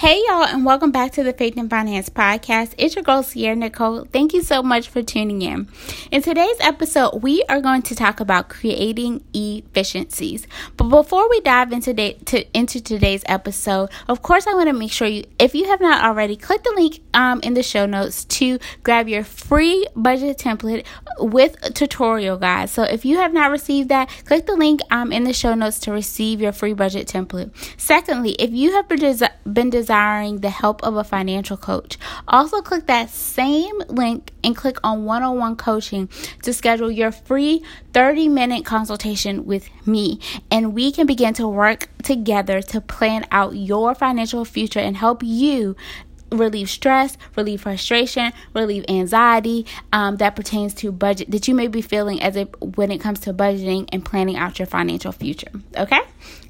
Hey, y'all, and welcome back to the Faith and Finance Podcast. It's your girl, Sierra Nicole. Thank you so much for tuning in. In today's episode, we are going to talk about creating efficiencies. But before we dive into, day, to, into today's episode, of course, I want to make sure you, if you have not already, click the link um, in the show notes to grab your free budget template with tutorial guide. So if you have not received that, click the link um, in the show notes to receive your free budget template. Secondly, if you have been, been desiring the help of a financial coach. Also, click that same link and click on one on one coaching to schedule your free 30 minute consultation with me. And we can begin to work together to plan out your financial future and help you relieve stress, relieve frustration, relieve anxiety um, that pertains to budget that you may be feeling as if when it comes to budgeting and planning out your financial future. Okay?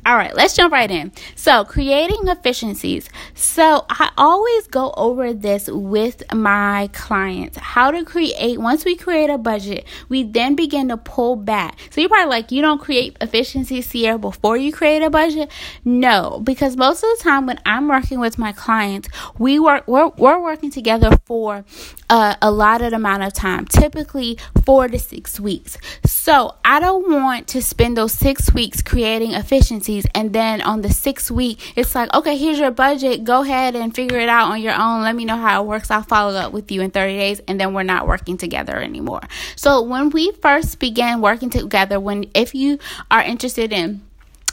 All right, let's jump right in. So, creating efficiencies. So, I always go over this with my clients how to create. Once we create a budget, we then begin to pull back. So, you're probably like, you don't create efficiencies here before you create a budget? No, because most of the time when I'm working with my clients, we work, we're, we're working together for uh, a allotted amount of time, typically four to six weeks. So, I don't want to spend those six weeks creating efficiencies and then on the sixth week it's like okay here's your budget. Go ahead and figure it out on your own. Let me know how it works. I'll follow up with you in 30 days and then we're not working together anymore. So when we first began working together when if you are interested in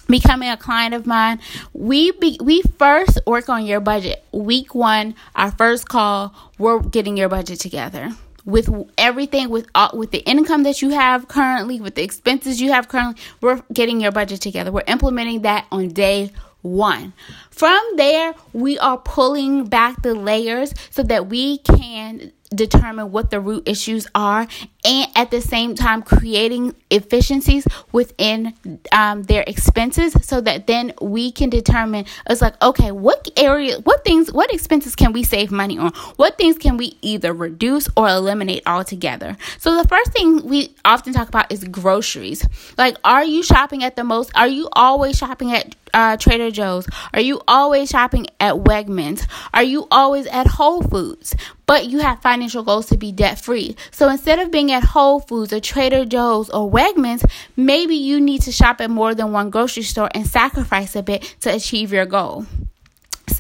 becoming a client of mine we be, we first work on your budget. Week 1 our first call we're getting your budget together with everything with all, with the income that you have currently, with the expenses you have currently, we're getting your budget together. We're implementing that on day one. From there, we are pulling back the layers so that we can determine what the root issues are and at the same time creating efficiencies within um, their expenses so that then we can determine it's like okay what area what things what expenses can we save money on what things can we either reduce or eliminate altogether so the first thing we often talk about is groceries like are you shopping at the most are you always shopping at uh, Trader Joe's? Are you always shopping at Wegmans? Are you always at Whole Foods? But you have financial goals to be debt free. So instead of being at Whole Foods or Trader Joe's or Wegmans, maybe you need to shop at more than one grocery store and sacrifice a bit to achieve your goal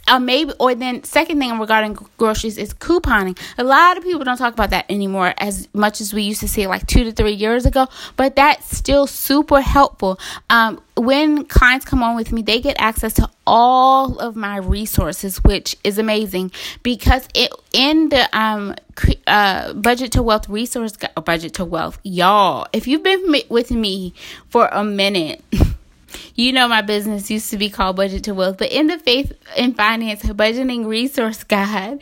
uh, maybe or then second thing regarding groceries is couponing. A lot of people don't talk about that anymore as much as we used to see like two to three years ago but that's still super helpful. Um, when clients come on with me they get access to all of my resources which is amazing because it in the um uh budget to wealth resource budget to wealth y'all if you've been with me for a minute You know, my business used to be called Budget to Wealth, but in the Faith and Finance Budgeting Resource Guide,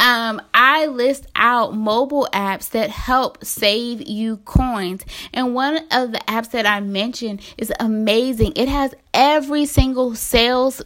um, I list out mobile apps that help save you coins. And one of the apps that I mentioned is amazing. It has every single sales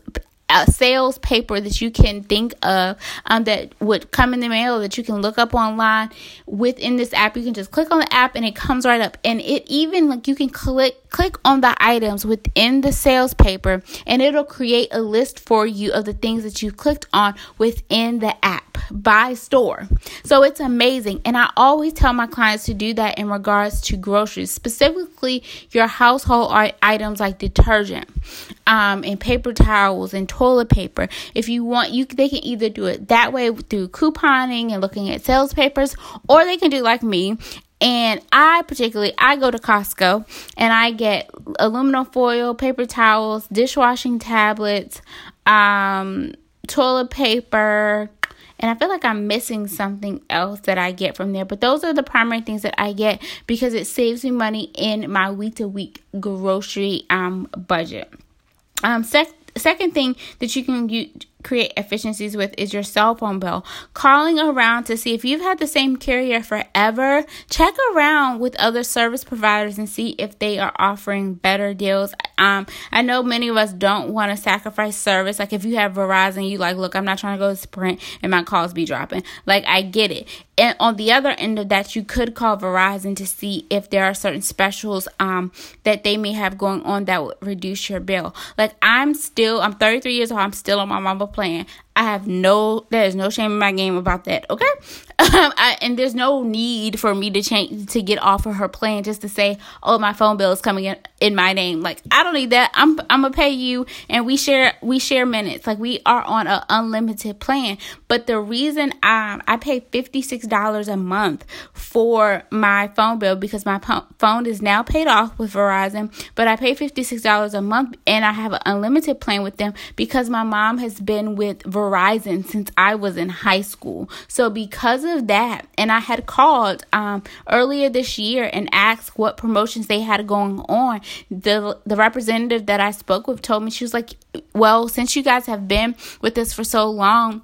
a sales paper that you can think of um, that would come in the mail that you can look up online. Within this app you can just click on the app and it comes right up. And it even like you can click click on the items within the sales paper and it'll create a list for you of the things that you clicked on within the app by store. So it's amazing. And I always tell my clients to do that in regards to groceries, specifically your household items like detergent, um, and paper towels and toilet paper. If you want, you they can either do it that way through couponing and looking at sales papers, or they can do like me and I particularly I go to Costco and I get aluminum foil, paper towels, dishwashing tablets, um, toilet paper, and I feel like I'm missing something else that I get from there. But those are the primary things that I get because it saves me money in my week to week grocery um budget. Um, sec- second thing that you can use, create efficiencies with is your cell phone bill. Calling around to see if you've had the same carrier forever, check around with other service providers and see if they are offering better deals. Um, I know many of us don't want to sacrifice service. Like if you have Verizon, you like, look, I'm not trying to go to Sprint and my calls be dropping. Like I get it. And on the other end of that, you could call Verizon to see if there are certain specials um that they may have going on that would reduce your bill. Like I'm still, I'm 33 years old. I'm still on my mama plan. I have no, there is no shame in my game about that. Okay. Um, I, and there's no need for me to change to get off of her plan just to say, oh, my phone bill is coming in in my name. Like I don't need that. I'm I'm gonna pay you, and we share we share minutes. Like we are on an unlimited plan. But the reason I I pay fifty six dollars a month for my phone bill because my phone is now paid off with Verizon, but I pay fifty six dollars a month, and I have an unlimited plan with them because my mom has been with Verizon since I was in high school. So because of that, and I had called um, earlier this year and asked what promotions they had going on. The the representative that I spoke with told me she was like, "Well, since you guys have been with us for so long."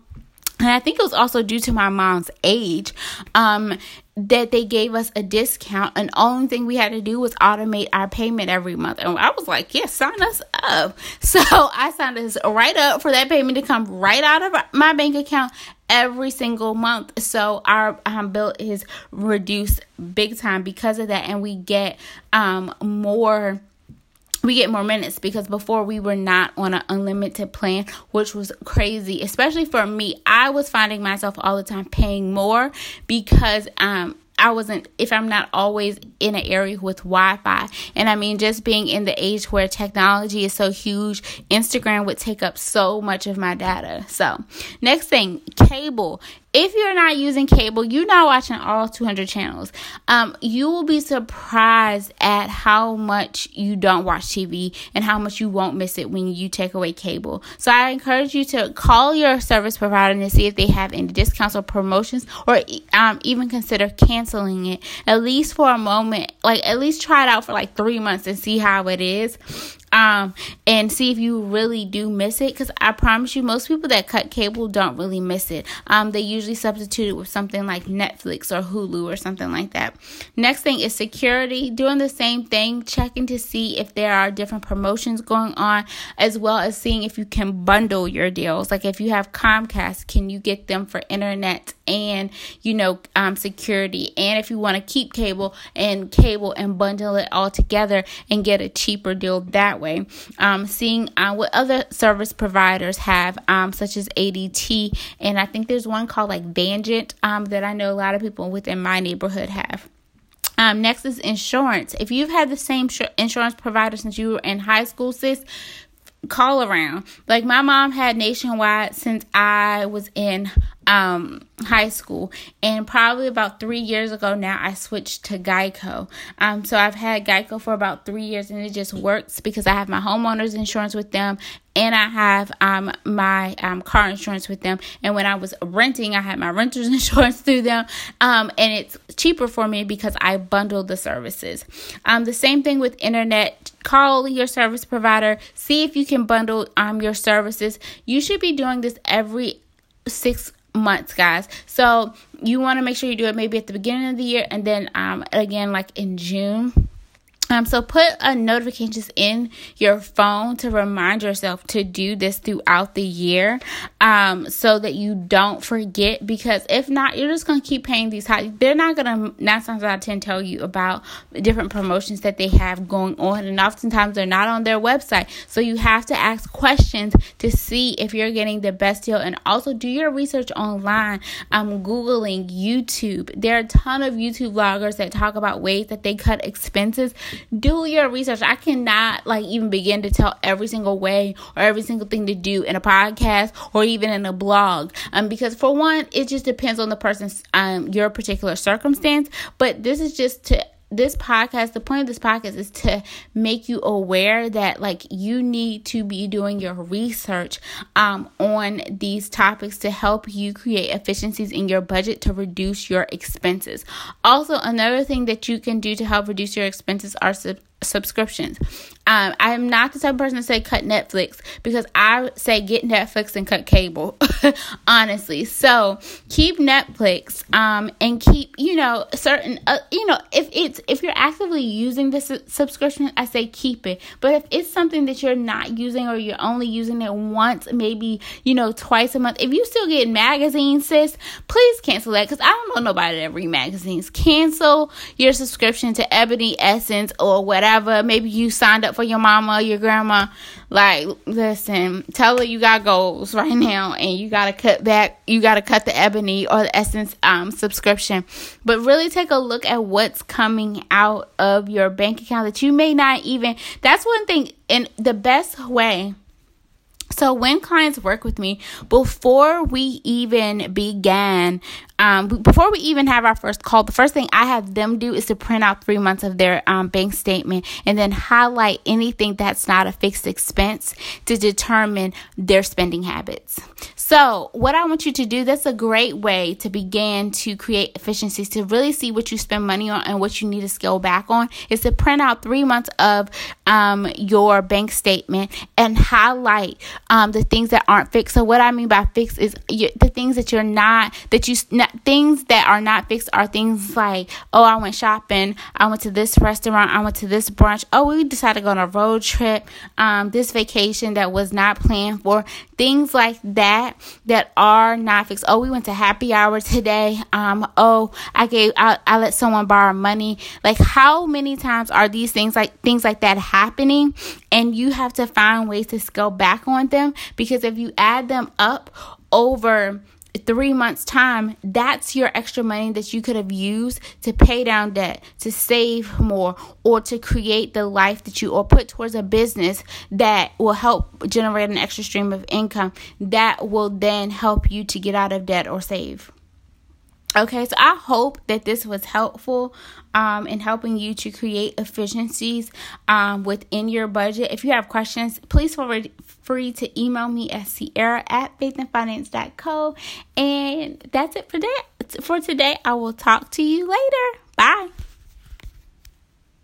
And I think it was also due to my mom's age. Um, that they gave us a discount and only thing we had to do was automate our payment every month and i was like yes yeah, sign us up so i signed us right up for that payment to come right out of my bank account every single month so our um, bill is reduced big time because of that and we get um more we get more minutes because before we were not on an unlimited plan, which was crazy, especially for me. I was finding myself all the time paying more because um I wasn't, if I'm not always in an area with Wi Fi. And I mean, just being in the age where technology is so huge, Instagram would take up so much of my data. So, next thing, cable if you're not using cable, you're not watching all 200 channels. Um, you will be surprised at how much you don't watch TV and how much you won't miss it when you take away cable. So I encourage you to call your service provider and see if they have any discounts or promotions, or um, even consider canceling it at least for a moment. Like at least try it out for like three months and see how it is um, and see if you really do miss it. Because I promise you, most people that cut cable don't really miss it. Um, they usually substitute it with something like Netflix or Hulu or something like that. Next thing is security. Doing the same thing, checking to see if there are different promotions going on, as well as seeing if you can bundle your deals. Like if you have Comcast, can you get them for internet and you know um, security? And if you want to keep cable and cable and bundle it all together and get a cheaper deal that way. Um, seeing uh, what other service providers have, um, such as ADT, and I think there's one called like Vivint um, that I know a lot of people within my neighborhood have. Um, next is insurance. If you've had the same insurance provider since you were in high school, sis, call around. Like my mom had nationwide since I was in um high school. And probably about three years ago now i switched to geico. Um so i've had geico for about three years and it just works because i have my homeowners insurance with them and i have um my um car insurance with them. And when i was renting i had my renters insurance through them. Um and it's cheaper for me because i bundled the services. Um the same thing with internet. Call your service provider see if you can bundle um your services. You should be doing this every six months, guys. So you want to make sure you do it maybe at the beginning of the year and then um again like in June um, so put a notifications in your phone to remind yourself to do this throughout the year, um, so that you don't forget. Because if not, you're just gonna keep paying these high. They're not gonna nine times out of ten tell you about different promotions that they have going on, and oftentimes they're not on their website. So you have to ask questions to see if you're getting the best deal, and also do your research online. I'm googling YouTube. There are a ton of YouTube vloggers that talk about ways that they cut expenses do your research. I cannot like even begin to tell every single way or every single thing to do in a podcast or even in a blog. Um, because for one, it just depends on the person's um your particular circumstance. But this is just to this podcast, the point of this podcast is to make you aware that like you need to be doing your research um, on these topics to help you create efficiencies in your budget to reduce your expenses. Also, another thing that you can do to help reduce your expenses are subscriptions. Um, I'm not the type of person to say cut Netflix because I say get Netflix and cut cable, honestly. So keep Netflix um, and keep you know certain uh, you know if it's if you're actively using this subscription, I say keep it. But if it's something that you're not using or you're only using it once, maybe you know twice a month, if you still get magazines, sis, please cancel that because I don't know nobody that read magazines. Cancel your subscription to Ebony Essence or whatever whatever. Maybe you signed up for your mama, your grandma. Like, listen, tell her you got goals right now and you got to cut back. You got to cut the Ebony or the Essence um, subscription. But really take a look at what's coming out of your bank account that you may not even. That's one thing. And the best way so when clients work with me, before we even began um, before we even have our first call, the first thing I have them do is to print out three months of their um, bank statement and then highlight anything that's not a fixed expense to determine their spending habits. So, what I want you to do, that's a great way to begin to create efficiencies to really see what you spend money on and what you need to scale back on is to print out three months of um, your bank statement and highlight um, the things that aren't fixed. So, what I mean by fixed is the things that you're not, that you, not, things that are not fixed are things like, oh, I went shopping, I went to this restaurant, I went to this brunch, oh, we decided to go on a road trip, um, this vacation that was not planned for, things like that that are not fixed. Oh, we went to happy hour today. Um, oh, I gave, I, I let someone borrow money. Like, how many times are these things like things like that happening? And you have to find ways to scale back on them because if you add them up over three months' time, that's your extra money that you could have used to pay down debt, to save more, or to create the life that you, or put towards a business that will help generate an extra stream of income that will then help you to get out of debt or save. Okay, so I hope that this was helpful um, in helping you to create efficiencies um, within your budget. If you have questions, please feel free to email me at sierra at faithandfinance.co. And that's it for that. For today, I will talk to you later. Bye.